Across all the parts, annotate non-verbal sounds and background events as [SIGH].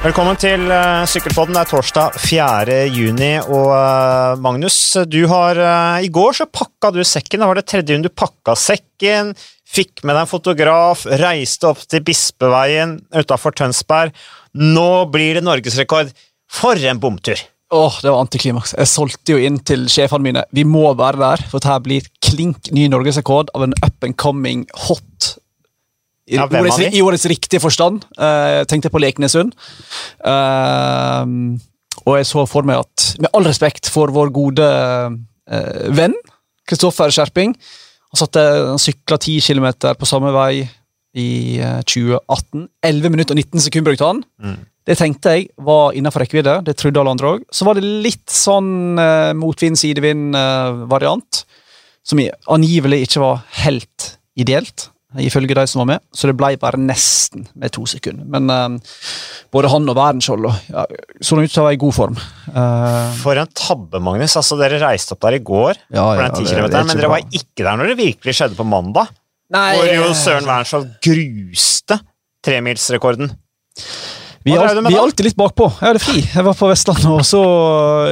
Velkommen til uh, Sykkelpodden. Det er torsdag 4. juni, og uh, Magnus, du har uh, I går så pakka du sekken. Da var det tredje juni du pakka sekken, fikk med deg en fotograf, reiste opp til Bispeveien utafor Tønsberg. Nå blir det norgesrekord. For en bomtur! Åh, Det var antiklimaks. Jeg solgte jo inn til sjefene mine. Vi må være der, for dette blir klink ny norgesrekord av en up and coming hot i, Ja, ordets. I ordets riktige forstand. Uh, tenkte på Leknesund. Eh, og jeg så for meg at, med all respekt for vår gode eh, venn Kristoffer Skjerping Han satte han sykla 10 km på samme vei i eh, 2018. 11 minutter og 19 sekunder brukte han. Det tenkte jeg var innenfor rekkevidde. Det trodde alle andre òg. Så var det litt sånn eh, motvind-sidevind-variant, som angivelig ikke var helt ideelt, ifølge de som var med. Så det ble bare nesten med to sekunder. Men uh, både han og Verdensskjold ja, så ut til å være i god form. Uh, For en tabbe, Magnus. Altså, Dere reiste opp der i går, Ja, for ja, den 10 det- det er men dere var ikke der når det virkelig skjedde på mandag. Nei, hvor jo eh, Søren Wernskjold gruste tremilsrekorden. Vi er, alt, vi er alltid litt bakpå. Jeg hadde fri. Jeg var på Vestlandet, og så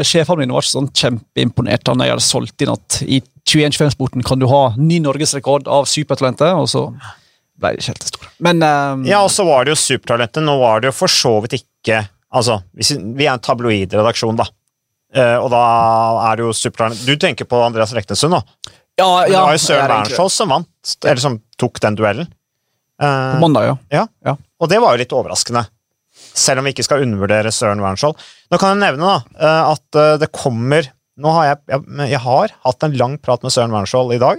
sjefen sjefene mine var ikke sånn kjempeimponert da jeg hadde solgt inn at i 21-25-sporten kan du ha ny norgesrekord av supertalentet, og så ble det ikke helt stor. Men um, Ja, og så var det jo Supertalentet. Nå var det jo for så vidt ikke Altså, vi er en tabloidredaksjon, da. Uh, og da er det jo Supertalent Du tenker på Andreas Leknesund, da. ja, ja, det var jo Søren er Wernskjold som vant, eller som tok den duellen. Uh, På mandag, ja. ja. Ja. Og det var jo litt overraskende. Selv om vi ikke skal undervurdere Søren Wernskjold. Nå kan jeg nevne da, eh, at eh, det kommer Nå har jeg, jeg, jeg har hatt en lang prat med Søren Wernskjold i dag,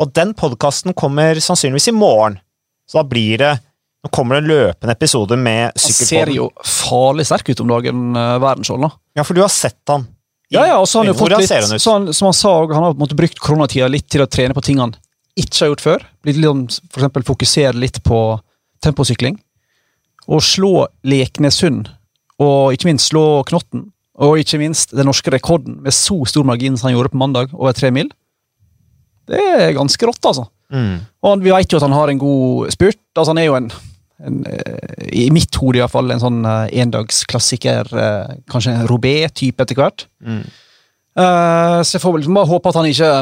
og den podkasten kommer sannsynligvis i morgen. Så da blir det Nå kommer det en løpende episode med Han ser jo farlig sterk ut om dagen, Wernskjold. Da. Ja, for du har sett han. i- Ja, ja, og så har han jo fått litt, han han, Som han sa, han har måttet brukt koronatida litt til å trene på ting han ikke har gjort før. Blitt litt, for eksempel fokusere litt på temposykling. Og slå Leknesund, og ikke minst slå Knotten, og ikke minst den norske rekorden med så stor margin som han gjorde på mandag, over tre mil. Det er ganske rått, altså. Mm. Og vi vet jo at han har en god spurt. Altså, han er jo en, en eh, I mitt hode iallfall en sånn uh, endagsklassiker. eh, kanskje en Robé-type etter hvert. Mm. Uh, så jeg får vel liksom bare håpe at han ikke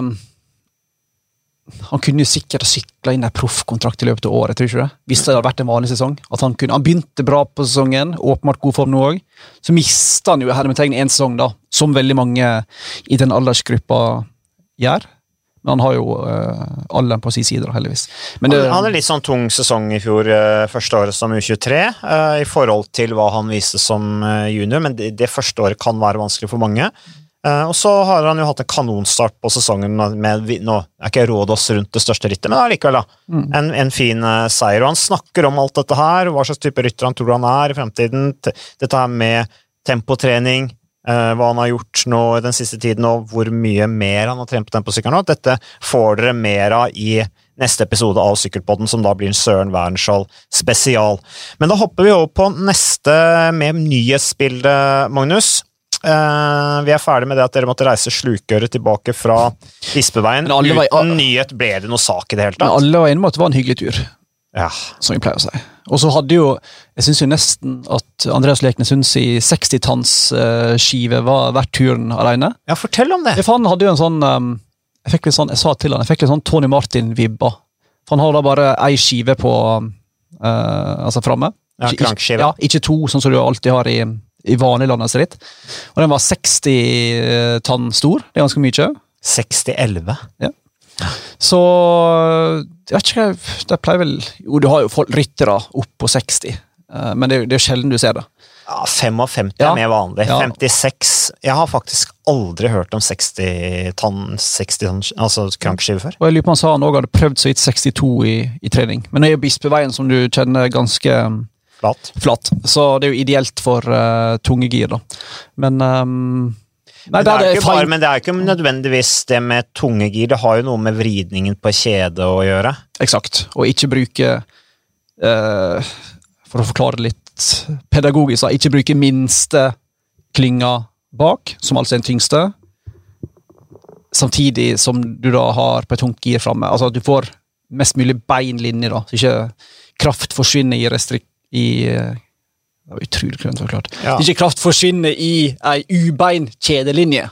Han kunne jo sikkert ha sykla inn en proffkontrakt i løpet av året, tror ikke det? Hvis det hadde vært en vanlig sesong. At Han kunne, han begynte bra på sesongen, åpenbart god form nå òg. Så mista han jo hermetegn én sesong, da, som veldig mange i den aldersgruppa gjør. Men han har jo uh, alderen på sin side, heldigvis. Men det, Han, hadde litt sånn tung sesong i fjor, uh, første året som U23, uh, i forhold til hva han viste som eh, junior, men det, det første året kan være vanskelig for mange. Eh, og så har han jo hatt en kanonstart på sesongen med Nå er ikke Rådås rundt det største rittet, men allikevel, da. Mm. En, en fin eh, seier. Og han snakker om alt dette her, hva slags type rytter han tror han er i fremtiden. Dette her med tempotrening, eh, hva han har gjort nå den siste tiden, og hvor mye mer han har trent på temposykkelen nå. Dette får dere mer av i neste episode av Sykkelpodden, som da blir en Søren Wernskjold spesial. Men da hopper vi over på neste med nyhetsbilde, Magnus. Eh, vi er ferdig med det at dere måtte reise slukøret tilbake fra Bispeveien. Uten var- Uten nyhet ble det noe sak i det hele tatt. men alle var enige om at det var en hyggelig tur. Ja. som vi pleier å si. Og så hadde jo Jeg syns jo nesten at Andreas Leknesunds 60-tannsskive var verdt turen alene. ja, fortell om det. For han hadde jo en sånn um, Jeg fikk litt sånn, jeg sa til han, jeg fikk litt sånn Tony Martin-vibba. For han har da bare ei skive på uh, Altså framme. Ja, krankskive. Ja, ikke to, sånn som du alltid har i, i vanlig landslagsritt. Og den var 60 tann stor. Det er ganske mye. 60-11. Så jeg vet ikke, hva- De pleier vel Jo, du har jo folk, ryttere opp på 60, eh, men det er det er sjelden du ser det. Ja, 55 Ja. er mer vanlig. Ja. 56 Jeg har faktisk aldri hørt om 60-tann 60 tann, altså krankskive før. Og jeg lurer på om han sa han også hadde prøvd så vidt 62 i, i trening. Men det er jo Bispeveien, som du kjenner, ganske um, Flat. flat, så det er jo ideelt for uh, tunge gir, da. Men um, Nei, Men det, er det jo ikke bare, men det er ikke nødvendigvis det med tunge gir. Det har jo noe med vridningen på kjedet å gjøre. Eksakt. Og ikke bruke uh, For å forklare det litt pedagogisk, da, ikke bruke minste klynga bak, som altså er den tyngste, samtidig som du da har på et tungt gir framme. Altså at du får mest mulig bein linje, da, så ikke kraft forsvinner i, restrik i eh, Det var utrolig klønete forklart. Ja. Ikke kraft forsvinner i ei ubein kjedelinje.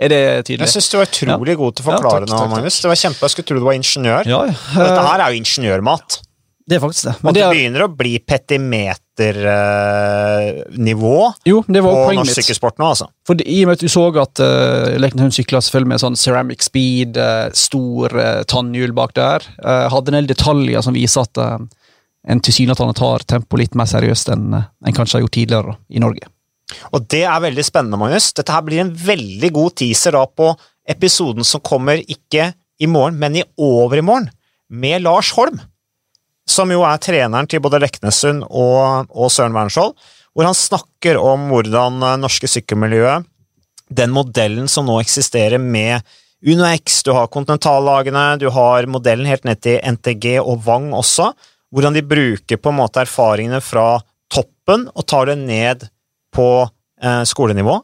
Er det tydelig? Jeg syns du var utrolig god til å forklare Ja, takk, nå. Magnus. Det var kjempe, Jeg skulle tro du var ingeniør. Ja, uh, Dette her er jo ingeniørmat. Det er faktisk det. Og Men det det er, begynner å bli petimeternivå uh, på norsk sykkelsport nå, altså. For I og med at du så at uh, Lekne Hund sykla selvfølgelig med sånn ceramic speed, uh, stor uh, tannhjul bak der. eh, hadde en del detaljer som viser at en tilsynelatende tar tempo litt mer seriøst enn en kanskje har gjort tidligere i Norge. Og det er veldig spennende, Magnus. Dette her blir en veldig god teaser da på episoden som kommer ikke i morgen, men i overmorgen, med Lars Holm. Som jo er treneren til både Leknessund og, og Søren Wernskjold. Hvor han snakker om hvordan eh, norske sykkelmiljøet, den modellen som nå eksisterer med UnoX, du har kontinentallagene, du har modellen helt ned til NTG og Vang også, hvordan de bruker på en måte erfaringene fra toppen og tar det ned på eh, skolenivå,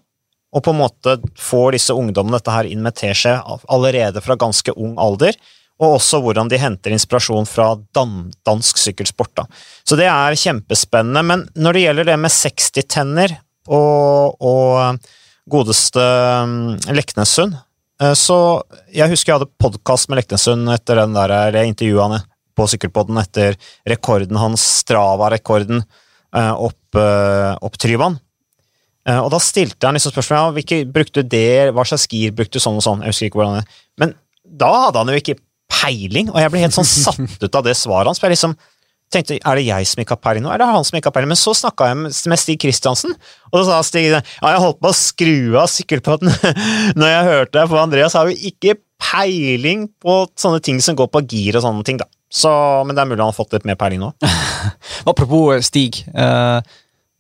og på en måte får disse ungdommene dette her inn med teskje allerede fra ganske ung alder, og også hvordan de henter inspirasjon fra dan dansk sykkelsport. Da. Så det er kjempespennende, men når det gjelder det med 60-tenner og, og godeste mm, Leknessund, eh, så jeg husker jeg hadde podkast med Leknessund etter den der, det intervjuet på Sykkelpodden etter rekorden hans, Strava-rekorden, eh, opp, eh, opp Tryvann. Eh, Og da stilte han liksom spørsmål ja, hvilke, brukte det, hva slags gir brukte du sånn og sånn, jeg husker ikke hvordan det Men da hadde han jo ikke peiling, og jeg ble helt sånn satt ut av det svaret hans. for jeg liksom tenkte, Er det jeg som ikke har peiling nå, eller er det han som ikke har peiling? Men så snakka jeg med Stig Kristiansen, og da sa Stig ja, jeg holdt på å skru av sykkelpodden [LAUGHS] når jeg hørte det, for Andreas har jo ikke peiling på sånne ting som går på gir og sånne ting, da. Så, men det er mulig han har fått litt mer peiling nå. [LAUGHS] Apropos eh, Stig. eh,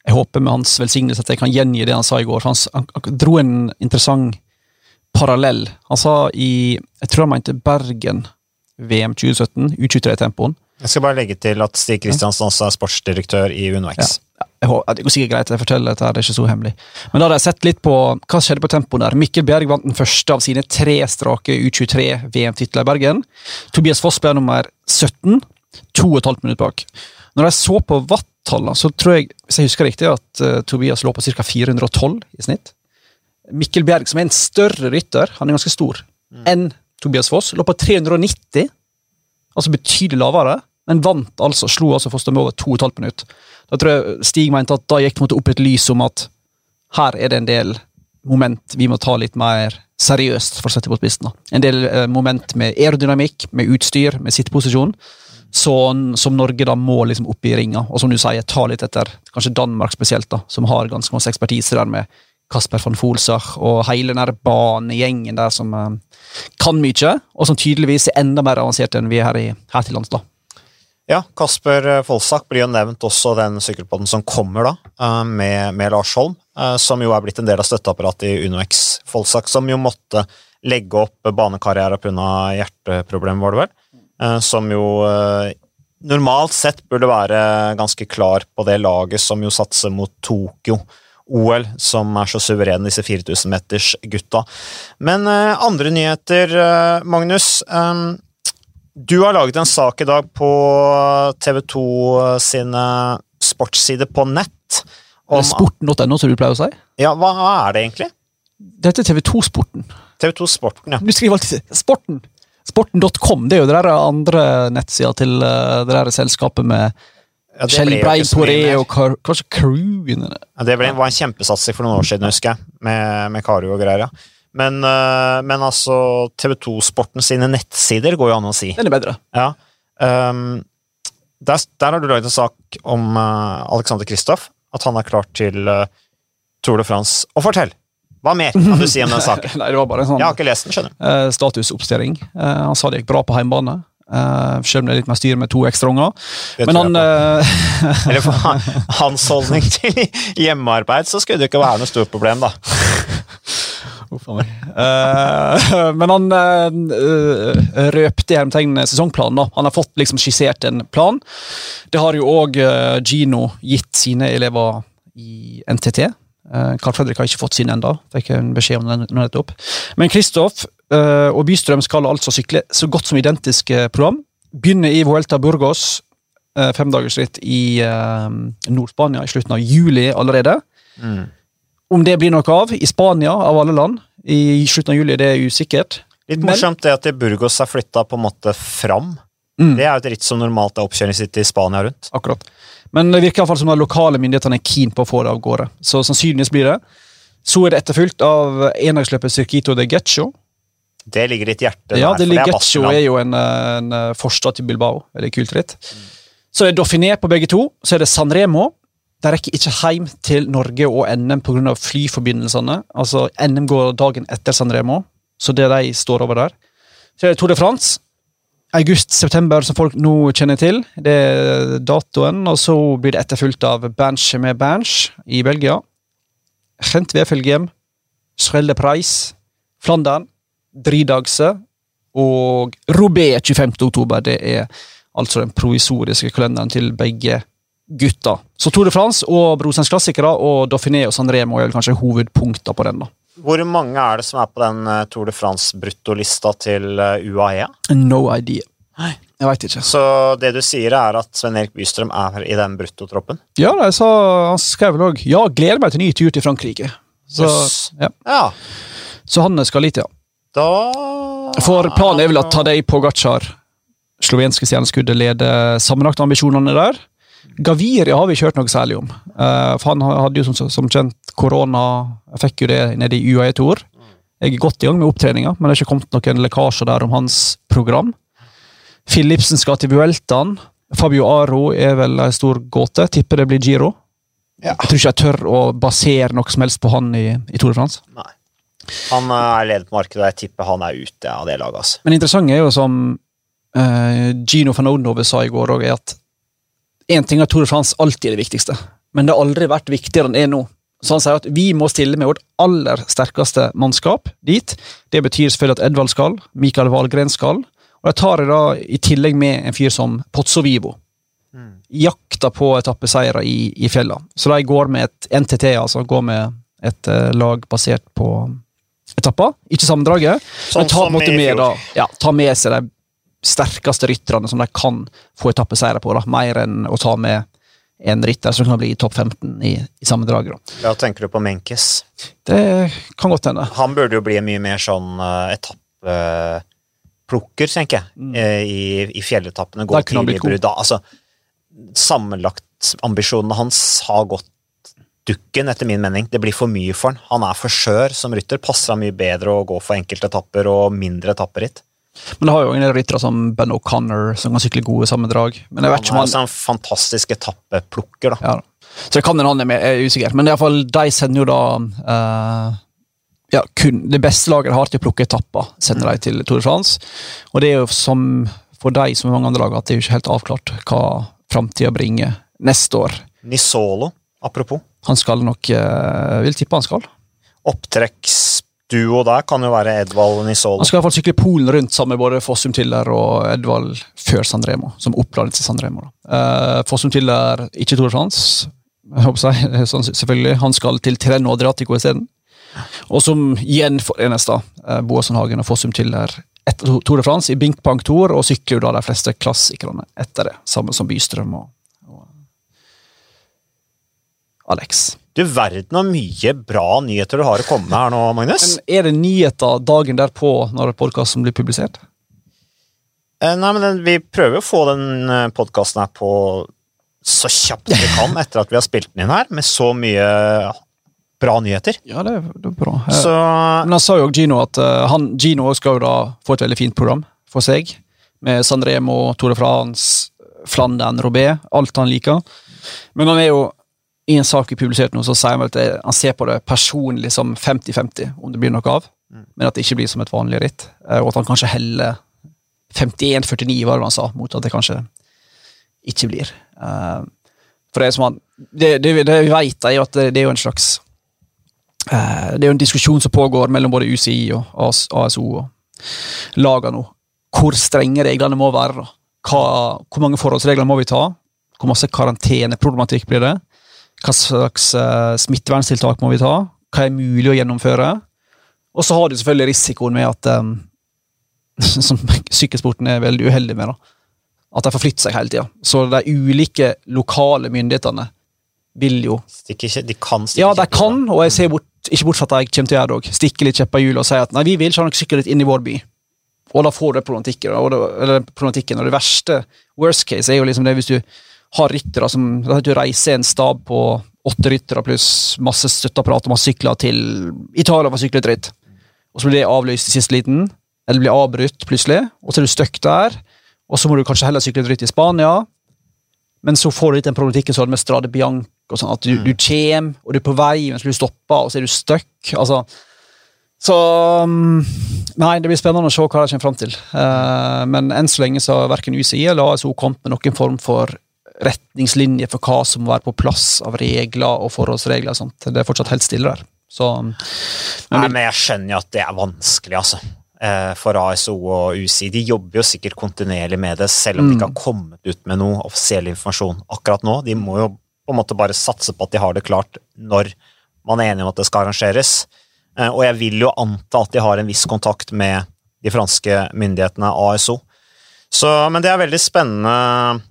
jeg håper med hans velsignelse at jeg kan gjengi det han sa i går. Han, han, han dro en interessant parallell. Han sa i Jeg tror han mente Bergen VM 2017, U23-tempoen. Jeg skal bare legge til at Stig Kristiansen også er sportsdirektør i UnoX. Jeg håper, det går sikkert greit at jeg forteller dette, det er ikke så hemmelig. Men da hadde jeg sett litt på hva som skjedde på tempoen der. Mikkel Bjerg vant den første av sine tre strake U23-VM-titler i Bergen. Tobias Foss ble nummer 17, to og et halvt minutt bak. Når jeg så på watt-tallene, så tror jeg, hvis jeg husker riktig, at uh, Tobias lå på ca. 412 i snitt. Mikkel Bjerg, som er en større rytter, han er ganske stor, enn Tobias Foss, lå på 390, altså betydelig lavere, men vant altså, slo altså Foss med over to og et halvt minutt. Da tror jeg Stig mente at da gikk det opp et lys om at her er det en del moment vi må ta litt mer seriøst, for å sette på spissen. En del eh, moment med aerodynamikk, med utstyr, med sitteposisjon, sånn, som Norge da må liksom opp i ringa. Og som du sier, ta litt etter kanskje Danmark spesielt, da, som har ganske masse ekspertise der med Kasper van Folsach og hele den banegjengen der som eh, kan mye, og som tydeligvis er enda mer avansert enn vi er her, her til lands. da. Ja, Kasper Folsak blir jo nevnt også den sykkelpodden som kommer da, eh, med, med Lars Holm, eh, som jo er blitt en del av støtteapparatet i UnoX. Folsak som jo måtte legge opp banekarriere pga. hjerteproblemer, var det vel, eh, som jo eh, normalt sett burde være ganske klar på det laget som jo satser mot Tokyo. OL, som er så suveren, disse 4000-meters-gutta. Men eh, andre nyheter, eh, Magnus. eh, du har laget en sak i dag på TV2 sine sportssider på nett. Om, Sporten.no, som du pleier å si. ja, hva er det egentlig? Dette er TV2-sporten. TV2 Sporten, ja. Du skriver alltid Sporten. Sporten.com det er jo det der andre nettsida til eh, det der selskapet med ja Kjell Brein og Car kanskje Crew det. Ja, det ble, var en kjempesatsing for noen år siden, husker jeg, med, med Karu og greier. ja. Men, eh, men altså, TV2 Sporten sine nettsider går jo an å si. Den er bedre. Ja. Um, der, der har du laget en sak om uh, Alexander Kristoff, at han er klar til uh, Tour de France. Og fortell! Hva mer kan du si om den saken? [LAUGHS] Nei, det var bare en sånn Jeg har ikke lest den, skjønner du. eh, statusoppstilling. Uh, han sa det gikk bra på heimbane. Uh, selv om det er litt mer styr med to ekstra unger. Det Men han eh, Eller for [LAUGHS] hans holdning til hjemmearbeid, så skulle det ikke være noe stort problem, da. [LAUGHS] Uff a meg. Eh, [LAUGHS] men han uh, røpte hermetegn sesongplanen. da. Han har fått liksom skissert en plan. Det har jo òg Gino gitt sine elever i NTT. Uh, Carl Fredrik har ikke fått sin ennå. Fikk en beskjed om den nå. Men Kristoff uh, og Bystrøm skal altså sykle så godt som identiske program. Begynner i Vuelta Burgos uh, femdagersritt i Nord-Spania i slutten av juli allerede. Mm. Om det blir noe av i Spania, av alle land, i slutten av juli, det er usikkert. Litt morsomt det at Burgos er flytta på en måte fram. Mm. Det er jo et ritt som normalt er oppkjøringsritt i Spania rundt. Akkurat. Men det virker i hvert fall som de lokale myndighetene er keen på å få det av gårde. Så sannsynligvis blir det. Så er det etterfulgt av endagsløpet Circuito de Geccio. Det ligger ditt hjerte Ja, der, Ja, de det er er jo en, en forstad til Bilbao. Veldig kult ritt. Så er det Dauphiné på begge to. Så er det San Remo. De rekker ikke hjem til Norge og NM pga. flyforbindelsene. Altså, NM går dagen etter San Remo, så det de står over der. Så er det Tour de France. August-september, som folk nå kjenner til. Det er datoen, og så blir det etterfulgt av Banche med Banche i Belgia. Gent Wefelgem, Schrelle Price, Flandern, Dridagse og Robé 25. oktober. Det er altså den provisoriske kalenderen til begge gutta. Så Tour de France og Brosens klassikere og Dauphiné og San Remo er kanskje hovedpunkter på den. da. Hvor mange er det som er på den eh, Tour de France-bruttolista til eh, UAE? No idea. Nei. Jeg veit ikke. Så det du sier, er at Sven Erik Bystrøm er i den bruttotroppen? Ja, jeg sa, han skrev vel òg Ja, gleder meg til ny tur til Frankrike. Så, ja. Ja. så han skal litt, ja. Da For planen er vel at Tadej Pogacar, slovenske stjerneskuddet, leder sammenlagtambisjonene der. Gaviria har vi ikke hørt noe særlig om. Uh, for han hadde jo som, som kjent korona. Fikk jo det nede i UAE Tour. Jeg er godt i gang med opptreninga, men det er ikke kommet noen lekkasjer der om hans program. Philipsen skal til Vueltaen. Fabio Aro er vel en stor gåte. Tipper det blir Giro. Ja. Jeg tror ikke jeg tør å basere noe som helst på han i, i Tour de France. Nei. Han eh, er leder på markedet, og jeg tipper han er ute av det laget. Altså. Men interessant er jo som uh, Gino van Odenhove sa i går òg, er at én ting er Tour de France alltid er det viktigste, men det har aldri vært viktigere enn det er nå. Så han sier at vi må stille med vårt aller sterkeste mannskap dit. Det betyr selvfølgelig at Edvald skal, Mikael Wahlgren skal, og jeg tar da i tillegg med en fyr som Pozzo Vivo. Jakta på etappeseiere i, i fjella. Så de går med et NTT, altså går med et uh, lag basert på etapper. Ikke sammendraget, Sånn men tar, sånn med, fjor. da, ja, ta med seg de sterkeste rytterne som de kan få etappeseiere på. Da. Mer enn å ta med en rytter som kan bli topp 15 i, i sammendraget. Da. Ja, tenker du på Menkes? Det kan godt hende. Han burde jo bli mye mer sånn uh, etappeplukker, tenker jeg, mm. i, i fjelletappene. Gå tidlig i brudd. Altså, sammenlagt ambisjonene hans har gått dukken, etter min mening. Det blir for mye for han. Han er for skjør som rytter. Passer han mye bedre å gå for enkeltetapper og mindre etapperitt. Men det har jo en del ryttere som Ben O'Connor som kan sykle gode sammendrag. Men jeg vet ikke Han om er han også en fantastisk etappeplukker, da. ja. Så det kan hende han er, med, er usikker. Men i fall, de sender jo da uh, ja, kun Det beste laget har til å plukke etapper, sender de til Tour de France. Og det er jo som for de som mange andre lag at det er jo ikke helt avklart hva framtida bringer neste år. Nisolo, apropos. Han skal nok eh, Vil tippe han skal. Opptrekksduo der kan jo være Edvald Nisolo. Han skal i hvert fall sykle Polen rundt sammen med både Fossum Tiller og Edvald før Sandremo, Som oppladning til San Uh, Fossum Tiller, ikke Tour de France. Jeg [LAUGHS] sånn, selvfølgelig. Han skal til Treno Adriatico isteden. Og som gjenforenes da, eh, Boasson Hagen og Fossum Tiller etter Tour de France i Bink Bank Tour, og sykler jo da de fleste klassikerne etter det. Sammen som Bystrøm og, og Alex. Du verden hvor mye bra nyheter du har å komme med her nå, Magnus. Men er det nyheter dagen derpå når podkasten blir publisert? Eh, Nei, men den, Vi prøver å få den podkasten her på så kjapt vi kan [LAUGHS] etter at vi har spilt den inn her, med så mye bra nyheter. Ja, det det er bra. Eh, Så Men han sa jo Gino at eh, han, Gino skal jo da få et veldig fint program for seg. Med San Remo, Tour de Flandern, Robé, alt han liker. Men han er jo i en sak vi publiserte nå, så sier han at det, han ser på det personlig som 50-50, om det blir noe av. Men at det ikke blir som et vanlig ritt. eh, Og at han kanskje heller 51-49, var det han sa, mot at det kanskje ikke blir. Eh, For det som han Det, det, det vi vet, er jo at det, det er jo en slags eh, Det er jo en diskusjon som pågår mellom både UCI og AS, ASO og lagene nå. Hvor strenge reglene må være. Hva, hvor mange forholdsregler må vi ta? Hvor masse karanteneproblematikk blir det? Hva slags uh, smitteverntiltak må vi ta? Hva er mulig å gjennomføre? Og så har du selvfølgelig risikoen med at um, [LAUGHS] Som sykkelsporten er veldig uheldig med, da. At de forflytter seg hele tida. Så de ulike lokale myndighetene vil jo Stikker ikke, de kan stikke Ja, de kan, og jeg ser bort, ikke bort fra at de kommer til å gjøre det òg. Stikke litt kjepper i hjulet og si at nei, vi vil ikke ha noe sikkerhet inn i vår by. Og da får du problematikken. Og det, eller problematikken, og det verste, worst case, er jo liksom det hvis du har ryttere som Du reiser en stab på åtte ryttere pluss masse støtteapparat og masse sykler til Italia for å sykle et ritt. Og så blir det avlyst i siste liten, eller blir avbrutt plutselig, og så er du stuck der. Og så må du kanskje heller sykle et ritt i Spania, men så får du litt den problematikken som du hadde med Strade Bianca. og sånn, At du, du kommer, og du er på vei, men så blir du stoppa, og så er du stuck. Altså, så um, Nei, det blir spennende å se hva de kommer fram til. Uh, men enn så lenge så har verken UCI eller ASO kommet med noen form for retningslinje for hva som må være på plass av regler og forholdsregler. og sånt. Det er fortsatt helt stille der. Så, men, Nei, men jeg skjønner jo at det er vanskelig, altså. Eh, For ASO og UCI. De jobber jo sikkert kontinuerlig med det, selv om de ikke har kommet ut med noe offisiell informasjon akkurat nå. De må jo på en måte bare satse på at de har det klart når man er enig om at det skal arrangeres. Eh, Og jeg vil jo anta at de har en viss kontakt med de franske myndighetene, ASO. Så, men det er veldig spennende.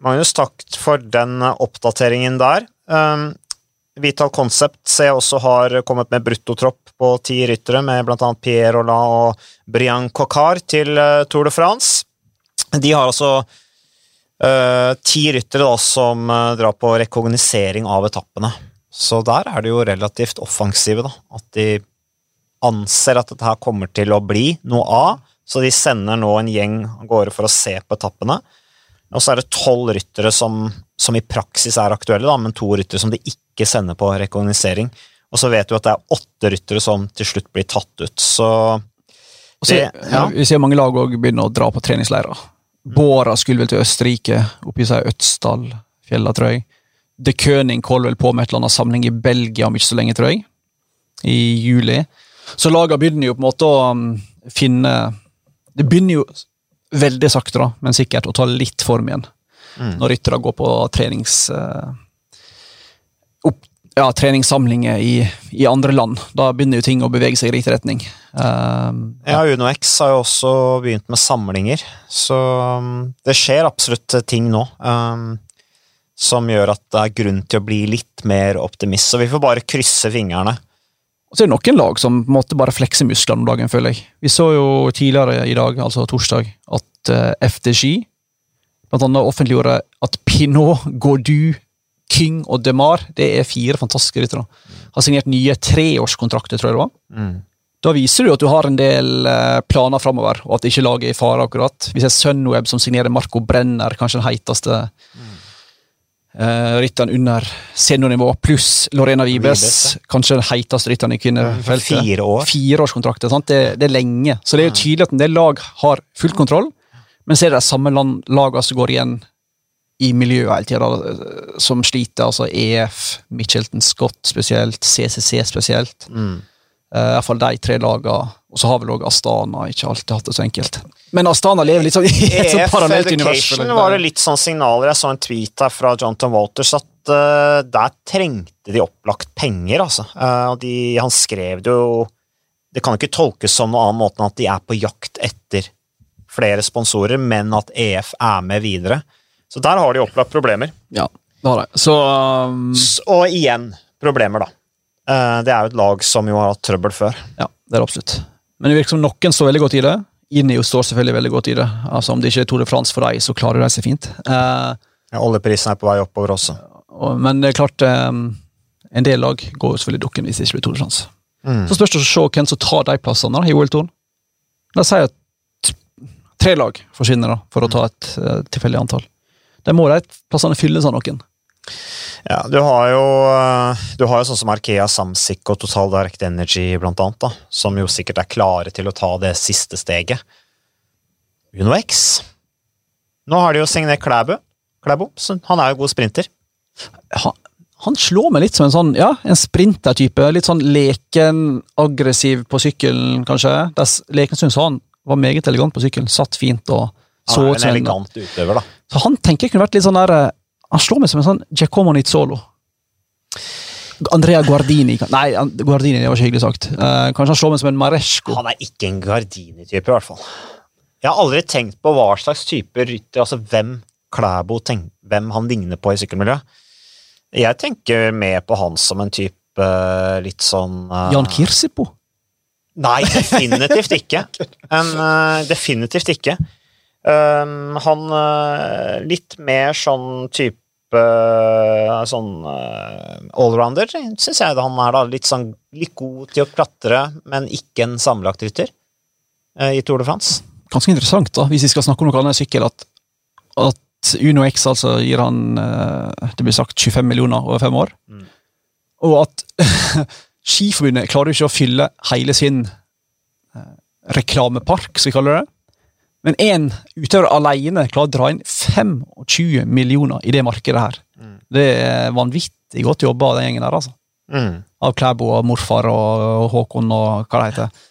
Magnus, takk for den oppdateringen der. Um, Vital Concept ser jeg også har kommet med bruttotropp på ti ryttere, med bl.a. Pierre Rolland og Brian Coccard til eh, Tour de France. De har altså uh, ti ryttere da, som eh, drar på rekognosering av etappene. Så der er de jo relativt offensive, da. At de anser at dette her kommer til å bli noe av, så de sender nå en gjeng av gårde for å se på etappene. Og så er det tolv ryttere som, som i praksis er aktuelle, da, men to ryttere som de ikke sender på rekognosering. Og så vet du at det er åtte ryttere som til slutt blir tatt ut, så Det- ja. ja. Vi ser mange lag òg begynne å dra på treningsleirer. Båra skulle vel til Østerrike, oppi seg Øtsdal-fjella, tror jeg. De König holder vel på med et eller annet samling i Belgia om ikke så lenge, tror jeg. I juli. Så laga begynner jo på en måte å um, finne Det begynner jo veldig sakte, da, men sikkert, å ta litt form igjen. Mm. Når ryttere går på trenings... eh, opp, ja, treningssamlinger i, i andre land. Da begynner jo ting å bevege seg i riktig retning. Um, Ja, UnoX har jo også begynt med samlinger, så um, det skjer absolutt ting nå um, som gjør at det er grunn til å bli litt mer optimist. Så vi får bare krysse fingrene. Og så er det noen lag som måte bare flekse musklene om dagen, føler jeg. Vi så jo tidligere i dag, altså torsdag, at uh, FDG blant annet offentliggjorde at Pinot, Gaudu, King og DeMar, det er fire fantastiske ryttere, har signert nye treårskontrakter, tror jeg det var. Mm. Da viser du at du har en del eh, planer framover, og at ikke laget er i fare. akkurat. Vi ser Sunweb som signerer Marco Brenner, kanskje den heiteste uh, rytteren under seniornivå, pluss Lorena Vibes, Vibes, kanskje den heiteste rytteren i kvinnefeltet. Fire år. Fireårskontrakter. Det, det er lenge. Så det er jo tydelig at en del lag har full kontroll, men så er det de samme land, lagene som går igjen i miljøet hele tida, som sliter. Altså EF, Mitchelton Scott spesielt, CCC spesielt. Mm. Uh, Iallfall de tre lagene. Og så har vel òg Astana ikke alltid hatt det så enkelt. Men Astana lever litt sånn i [LAUGHS] et sånt EF parallelt univers. Education var det litt sånn signaler. Jeg så en tweet her fra Jonathan Walters at uh, der trengte de opplagt penger, altså. Uh, de, han skrev det jo Det kan ikke tolkes som noen annen måte enn at de er på jakt etter flere sponsorer, men at EF er med videre. Så der har de opplagt problemer. Ja, det har de. Så um, Og igjen problemer, da. Eh, det er jo et lag som jo har hatt trøbbel før. Ja, det er det absolutt. Men det virker som noen står veldig godt i det. Inio står selvfølgelig veldig godt i det. Altså Om det ikke er Tour de France for dem, så klarer de seg fint. Uh, Ja, oljeprisen er på vei oppover også. og, men det er klart, um, en del lag går jo selvfølgelig dukken hvis det ikke blir Tour de France. Mm. Så spørs det å se hvem som tar de plassene da, i Tour. La oss si at tre lag forsvinner, da, for å ta et uh, tilfeldig antall. De må de plassene fylles av noen. Ja, du har jo eh, Du har jo sånn som Arkea Samsic og Total Direct Energy, blant annet, da, som jo sikkert er klare til å ta det siste steget. UnoX Nå har de jo signert Klæbo. Klæbo, han er jo god sprinter. han, han slår meg litt som en sånn, ja, en sprintertype. Litt sånn leken, aggressiv på sykkelen, kanskje. Der Leken syns han var meget elegant på sykkelen. Satt fint og så ut som en en elegant utøver, da. Så han tenker jeg kunne vært litt sånn der eh, Han slår meg som en sånn Giacomo Nizzolo. Andrea Guardini Nei, Guardini det var ikke hyggelig sagt. Uh, kanskje han slår meg som en Maresco. Han er ikke en Guardini-type, i hvert fall. Jeg har aldri tenkt på hva slags type rytter, altså hvem Klæbo tenk, hvem han ligner på i sykkelmiljøet. Jeg tenker mer på han som en type uh, litt sånn uh, Jan Kirsipo? Nei, definitivt ikke. En, uh, definitivt ikke. Um, han litt mer sånn type sånn allrounder, syns jeg han er. da, Litt sånn litt god til å klatre, men ikke en sammenlagt rytter i Tour de France. Ganske interessant, da, hvis vi skal snakke om noe annet sykkel, at, at Uno X altså gir han det blir sagt 25 millioner over fem år. Mm. Og at [LAUGHS] Skiforbundet klarer ikke å fylle hele sin eh, reklamepark, skal vi kalle det. Men én utøver alene klarer å dra inn 25 millioner i det markedet her. Mm. Det er vanvittig godt jobba av den gjengen der, altså. Mm. Av Klæbo og morfar og Håkon og hva det heter.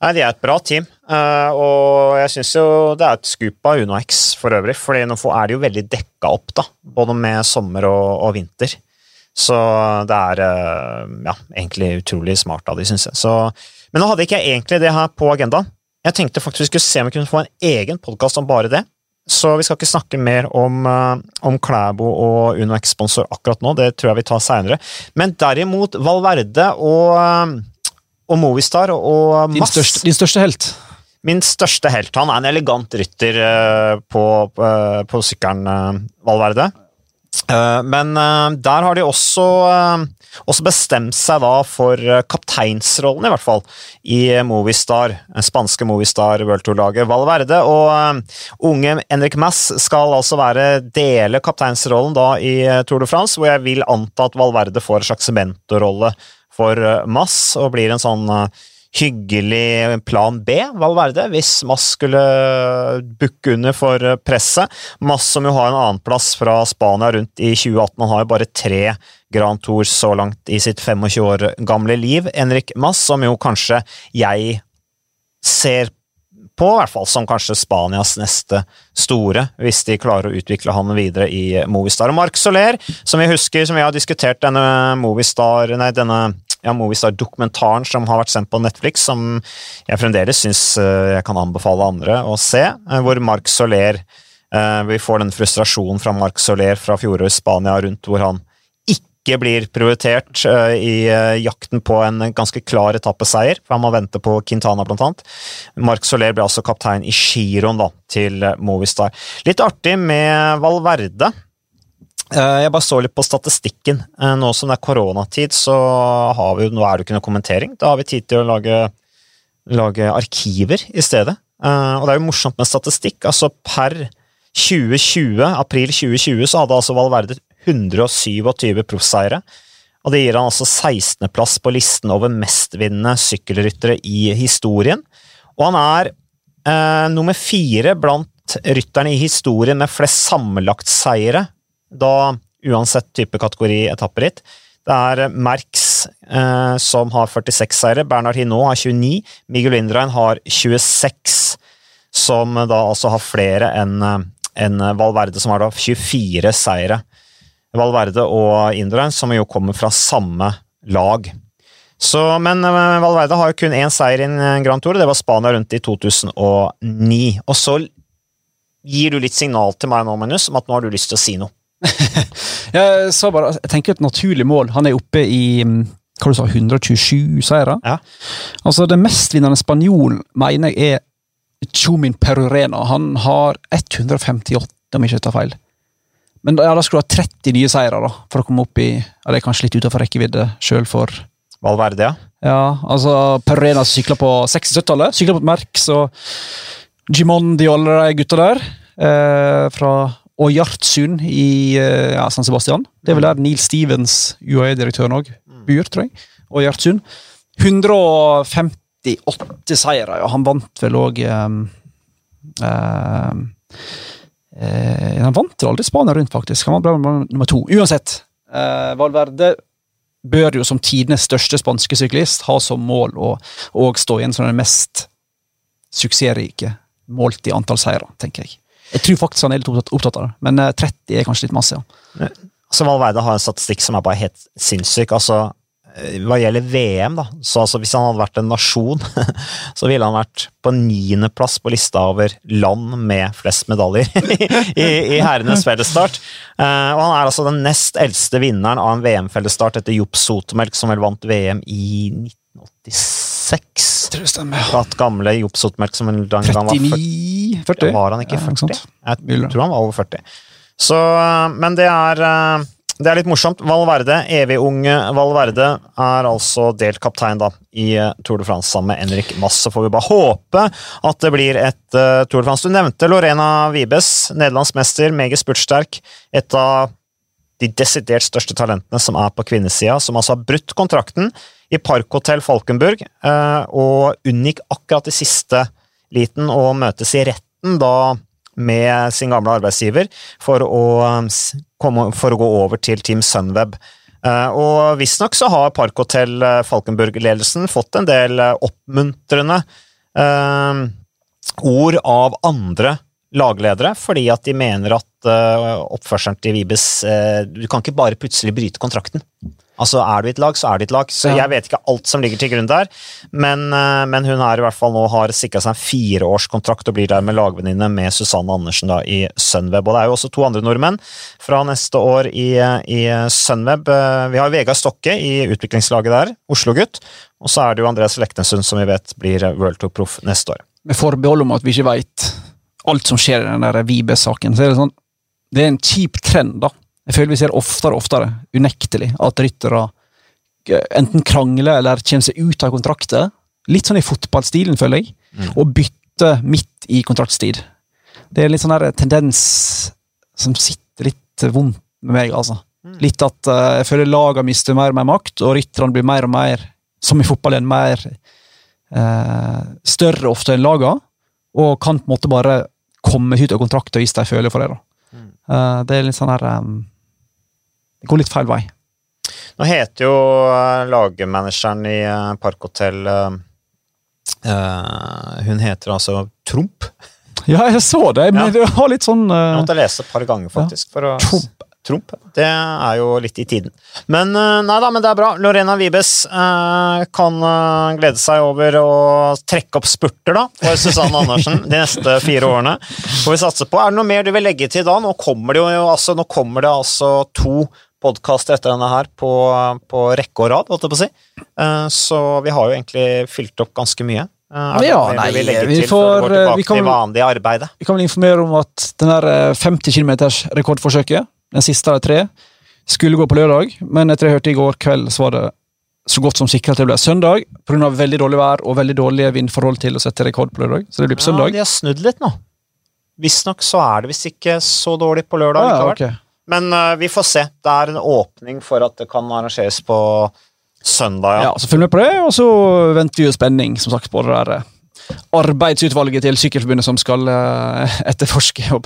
Nei, De er et bra team, uh, og jeg syns jo det er et skup av Uno X for øvrig. For nå er de jo veldig dekka opp, da, både med sommer og, og vinter. Så det er uh, ja, egentlig utrolig smart av de, syns jeg. Så, men nå hadde ikke jeg egentlig det her på agendaen. Jeg tenkte faktisk vi skulle se om vi kunne få en egen podkast om bare det. Så vi skal ikke snakke mer om, uh, om Klæbo og UnoX-sponsor akkurat nå, det tror jeg vi tar seinere. Men derimot Valverde og, uh, og Movistar og Mass. Din største, din største helt? Min største helt. Han er en elegant rytter på, på, på sykkelen, Valverde. Eh, men eh, der har de også, eh, også, bestemt seg da for kapteinsrollen, i hvert fall, i Movistar, spanske Movistar World Tour-laget Valverde. Og unge Henrik Mass skal altså være dele kapteinsrollen da i Tour de France, hvor jeg vil anta at Valverde får en slags mentorrolle for Mass og blir en sånn hyggelig plan B, Valverde, hvis Mass skulle bukke under for presset. Mass som jo har en annenplass fra Spania rundt i 2018, han har jo bare tre Grand Tour så langt i sitt 25 år gamle liv. Henrik Mass, som jo kanskje jeg ser på, i hvert fall som kanskje Spanias neste store, hvis de klarer å utvikle han videre i Movistar. Og Marc Soler, som vi husker, som vi har diskutert denne Movistar, nei, denne ja, Movistar-dokumentaren som har vært sendt på Netflix, som jeg fremdeles syns eh, jeg kan anbefale andre å se, eh, hvor Marc Soler eh, Vi får den frustrasjonen fra Marc Soler fra fjoråret i Spania rundt hvor han ikke blir prioritert i jakten på en ganske klar etappeseier, for han må vente på Quintana, blant annet. Marc Soler ble altså kaptein i giroen da, til Movistar. Litt artig med Valverde. Eh, jeg bare så litt på statistikken. Eh, nå som det er koronatid, så har vi, nå er det ikke noe kommentering. Da har vi tid til å lage, lage arkiver i stedet. Eh, og det er jo morsomt med statistikk. Altså per 2020, april 2020 så hadde altså Valverde 127 proffseiere. Og det gir han altså 16.-plass på listen over mestvinnende sykkelryttere i historien. Og han er eh, nummer fire blant rytterne i historien med flest sammenlagtseiere da uansett type kategori etapperitt. Det er Merx eh, som har 46 seire, Bernhard Hinault har 29, Miguel Indrein har 26, som da altså har flere enn en Valverde, som har da 24 seire. Valverde og Indrein, som jo kommer fra samme lag. Så, men eh, Valverde har jo kun én seier i en Grand Tour, det var Spania rundt i 2009. Og så gir du litt signal til meg nå, Magnus, om at nå har du lyst til å si noe. [LAUGHS] jeg så bare, jeg tenker et naturlig mål. Han er oppe i mm, hva du sa, 127 seire. Ja. Altså, Den mestvinnende spanjolen mener jeg er Chumin Perurena. Han har 158, om jeg ikke tar feil. Men ja, da skulle du ha 30 nye seire da, for å komme opp i ja, Det er kanskje litt utenfor rekkevidde sjøl for Valverde, ja. Ja, altså Perrena sykla på 60-70-tallet. Sykla på et merk, så Gimondi og alle de gutta der. Eh, fra Ojartsund i eh, ja, San Sebastian. Det er vel der Neil Stevens, UAE-direktøren òg, mm. bor, tror jeg. Ojartsund. 158 seire, ja. Han vant vel òg uh, Han vant aldri Spania rundt, faktisk. Han var nummer to. Uansett. eh, Valverde bør jo som tidenes største spanske syklist ha som mål å, å stå igjen som den mest suksessrike målt i antall seire, tenker jeg. Jeg tror faktisk han er litt opptatt av det, men 30 eh, er kanskje litt masse. ja. Så Valverde har en statistikk som er bare helt sinnssyk. Altså, eh, hva gjelder VM, da, så altså hvis han hadde vært en nasjon, [LAUGHS] så ville han vært på niendeplass på lista over land med flest medaljer [LAUGHS] i, i herrenes fellesstart. Eh, og han er altså den nest eldste vinneren av en VM-fellesstart etter Jopp Sotemelk, som vel vant VM i 1986. Tror det stemmer. At gamle Jopp Sotemelk som en gang var 39 40? Var han ikke 40? sant? Jeg tror han var over 40. Så, øh, men det er, det er litt morsomt. Valverde, evig unge Valverde, er altså delt kaptein da, i øh, Tour de France sammen med Henrik Mass. Så får vi bare håpe at det blir et uh, Tour de France. Du nevnte Lorena Vibes, nederlandsk mester, meget spurtsterk. Et av de desidert største talentene som er på kvinnesida, som altså har brutt kontrakten i Parkhotell Falkenburg, uh, og unngikk akkurat i siste liten å møtes i retten da med sin gamle arbeidsgiver for å, for å gå over til Team Sunweb. Eh, Og visstnok så har Parkhotell eh, fått en del eh, oppmuntrende ord av andre lagledere, fordi at de mener at oppførselen til Vibes Du kan ikke bare plutselig bryte kontrakten. Altså, Er du i et lag, så er du i et lag. Så Ja. Jeg vet ikke alt som ligger til grunn der, men, eh, men hun er i hvert fall nå har sikra seg en fireårskontrakt og blir der med lagvenninne med Susanne Andersen da i Sunweb. Og det er jo også to andre nordmenn fra neste år i, i Sunweb. Eh, Vi har Vegard Stokke i utviklingslaget der, Oslo-gutt. Og så er det jo Andreas Leknessund, som vi vet blir World Tour Proff neste år. Med forbehold om at vi ikke veit alt som skjer i den der Vibe-saken, så er det sånn Det er en kjip trend, da. Jeg føler vi ser oftere og oftere, unektelig, at ryttere eh, enten krangler eller kommer seg ut av kontrakter. Litt sånn i fotballstilen, føler jeg. Og bytter midt i kontraktstid. Det er litt sånn der tendens som sitter litt vondt med meg, altså. Litt at uh, jeg føler lagene mister mer og mer makt, og rytterne blir mer og mer, som i fotballen, mer uh, større ofte enn lagene. og kan på en måte bare komme ut av kontrakten hvis de føler for det. da. Eh, det er litt sånn her um, Det går litt feil vei. Nå heter jo uh, lagmanageren i uh, Parkhotell eh, eh, Hun heter altså Tromp. Ja, jeg så det, men det var litt sånn Jeg eh, måtte lese et par ganger, faktisk. For å Tromp. Tromp. Det er jo litt i tiden. Men eh, nei da, men det er bra. Lorena Vibes eh, kan eh, glede seg over å trekke opp spurter da, for Susanne Andersen de neste fire årene. Får vi satse på. Er det noe mer du vil legge til da? Nå kommer det jo altså, nå kommer det altså to podkaster etter denne her på, på rekke og rad, holdt jeg på å si. Eh, så vi har jo egentlig fylt opp ganske mye. Er Ja, nei, vi før får, vi kan-? Vi kan vel informere om at den der eh, 50 km rekordforsøket, den siste av de tre, skulle gå på lørdag, men etter jeg hørte i går kveld, så var det så godt som sikkert at det ble søndag, pga. veldig dårlig vær og veldig dårlige vindforhold til å sette rekord på lørdag. Så det blir på søndag. Ja, de har snudd litt nå. Visstnok så er det visst ikke så dårlig på lørdag. Ah, ja, okay. ok. Men uh, vi får se. Det er en åpning for at det kan arrangeres på søndag. Ja, ja så følg med på det, og så venter vi jo spenning som sagt, på det der eh, arbeidsutvalget til Sykkelforbundet som skal eh, etterforske å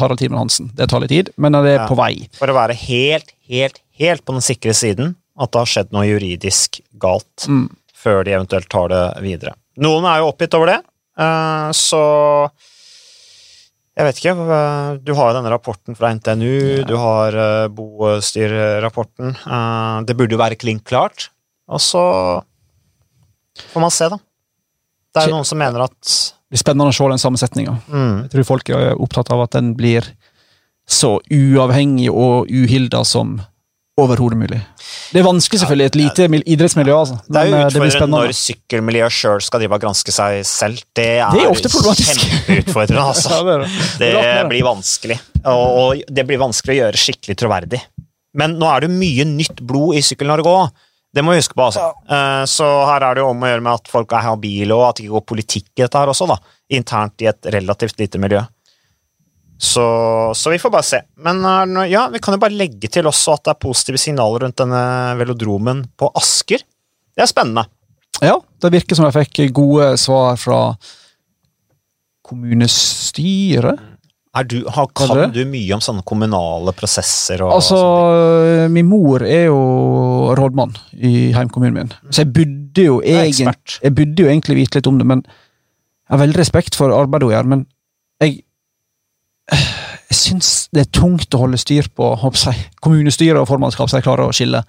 Harald Timen Hansen. Det tar litt tid, men det er Ja. på vei. For å være helt, helt, helt på den sikre siden at det har skjedd noe juridisk galt Mm. før de eventuelt tar det videre. Noen er jo oppgitt over det, eh, så jeg vet ikke. eh, Du har jo denne rapporten fra NTNU, du har bostyrrapporten. Eh, det burde jo være klink klart. Og så får man se, da. Det er jo noen som mener at Det blir spennende å se den sammensetninga. mm, Jeg tror folk er opptatt av at den blir så uavhengig og uhilda som overhodet mulig. Det er vanskelig selvfølgelig i et lite mil- idrettsmiljø, altså. Det er men jo eh, utfordrende når sykkelmiljøet sjøl skal drive og granske seg selv. Det er, Det er ofte problematisk. kjempeutfordrende, [LAUGHS] altså. Det blir vanskelig, og det blir vanskelig å gjøre skikkelig troverdig. Men nå er det mye nytt blod i Sykkel-Norge òg. Det må vi huske på. altså. Ja. Så her er det jo om å gjøre med at folk er habile, og at det ikke går politikk i dette her også, da. Internt i et relativt lite miljø. Så, så vi får bare se. Men noe- ja, vi kan jo bare legge til også at det er positive signaler rundt denne velodromen på Asker. Det er spennende. Ja, det virker som jeg fikk gode svar fra kommunestyret. Du, har, Kan du mye om sånne kommunale prosesser? Og, Altså, min mor er jo rådmann i heimkommunen min, så jeg burde jo jeg burde jo egentlig vite litt om det, men jeg har veldig respekt for arbeidet hun gjør, men jeg jeg syns det er tungt å holde styr på jeg, kommunestyret og formannskap, så jeg klarer å skille.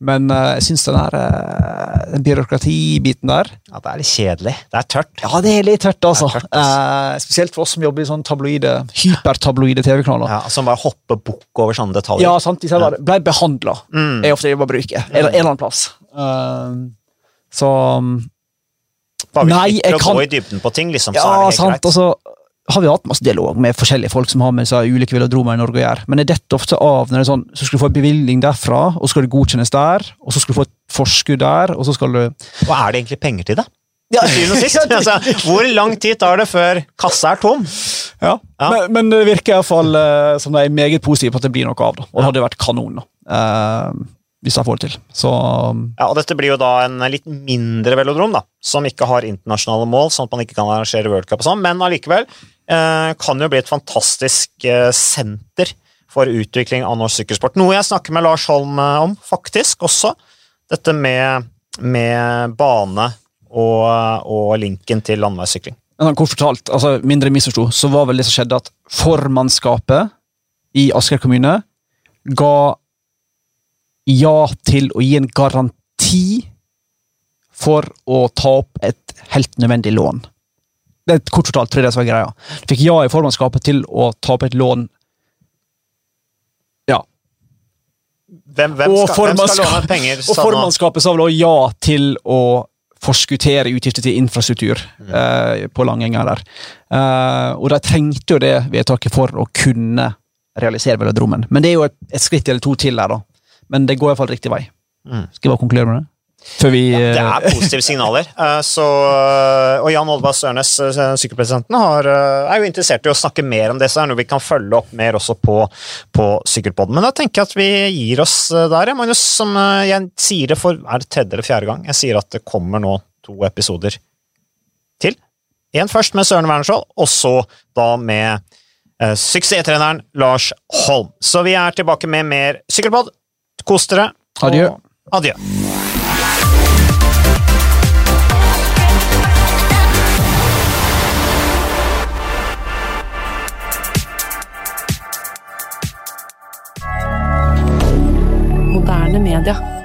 Men uh, jeg syns den uh, den byråkratibiten der Ja, det er litt kjedelig. Det er tørt. Ja, det er litt tørt, altså. Tørt, altså. Eh, spesielt for oss som jobber i sånn tabloide, hypertabloide TV-kanaler. Ja, Som bare hopper bukk over sånne detaljer. Ja, sant, de bare ble behandla, Mm. er ofte det de bare bruker. eller en eller annen plass. Så Bare vi Nei, slipper å kan- gå i dybden på ting, liksom, så Ja, er det helt sant. greit. Og så har vi hatt masse dialog med forskjellige folk som har med seg ulike velodromer i Norge å gjøre. Men det detter ofte av når det er sånn, så skal du få en bevilgning derfra, og så skal det godkjennes der, og så skal du få et forskudd der, og så skal du Og er det egentlig penger til det? Ja. [LAUGHS] Altså, hvor lang tid tar det før kassa er tom? Ja, Ja. Men, men det virker iallfall uh, som de er meget positive på at det blir noe av det. Og det hadde vært kanon, da. Eh, hvis jeg får det til. Så um, Ja, og Dette blir jo da en litt mindre velodrom, da, som ikke har internasjonale mål, sånn at man ikke kan arrangere World Cup og sånn, men allikevel eh, kan jo bli et fantastisk eh, senter for utvikling av norsk sykkelsport. Noe jeg snakker med Lars Holm eh, om, faktisk, også. Dette med, med bane og, og linken til landeveissykling. kort fortalt, altså mindre misforsto, så var vel det som skjedde at formannskapet i Asker kommune ga ja til å gi en garanti for å ta opp et helt nødvendig lån. Det er kort fortalt, tror jeg det som var greia. Du fikk ja i formannskapet til å ta opp et lån Ja. Hvem, hvem, Og skal, hvem skal låne penger? Og formannskapet sa vel også ja til å forskuttere utgifter til infrastruktur Mm. eh, på Langenga der. Eh, og de trengte jo det vedtaket for å kunne realisere velodromen. Men det er jo et, et skritt eller to til der, da. Men det går iallfall riktig vei. Mm. Skal jeg bare konkludere med det? Vi Det eh, er positive signaler. [LAUGHS] Eh, Så, eh, og Jan Oddvar Sørnes, sykkelpresidenten, har, er jo interessert i å snakke mer om det, så det er noe vi kan følge opp mer også på, på Sykkelpodden. Men da tenker jeg at vi gir oss der, Magnus. Som jeg sier det for er det tredje eller fjerde gang. Jeg sier at det kommer nå to episoder til. En først med Søren Wernskjold, og så da med eh, suksesstreneren Lars Holm. Så vi er tilbake med mer Sykkelpod. Kos dere. Adjø. Adjø. Canada.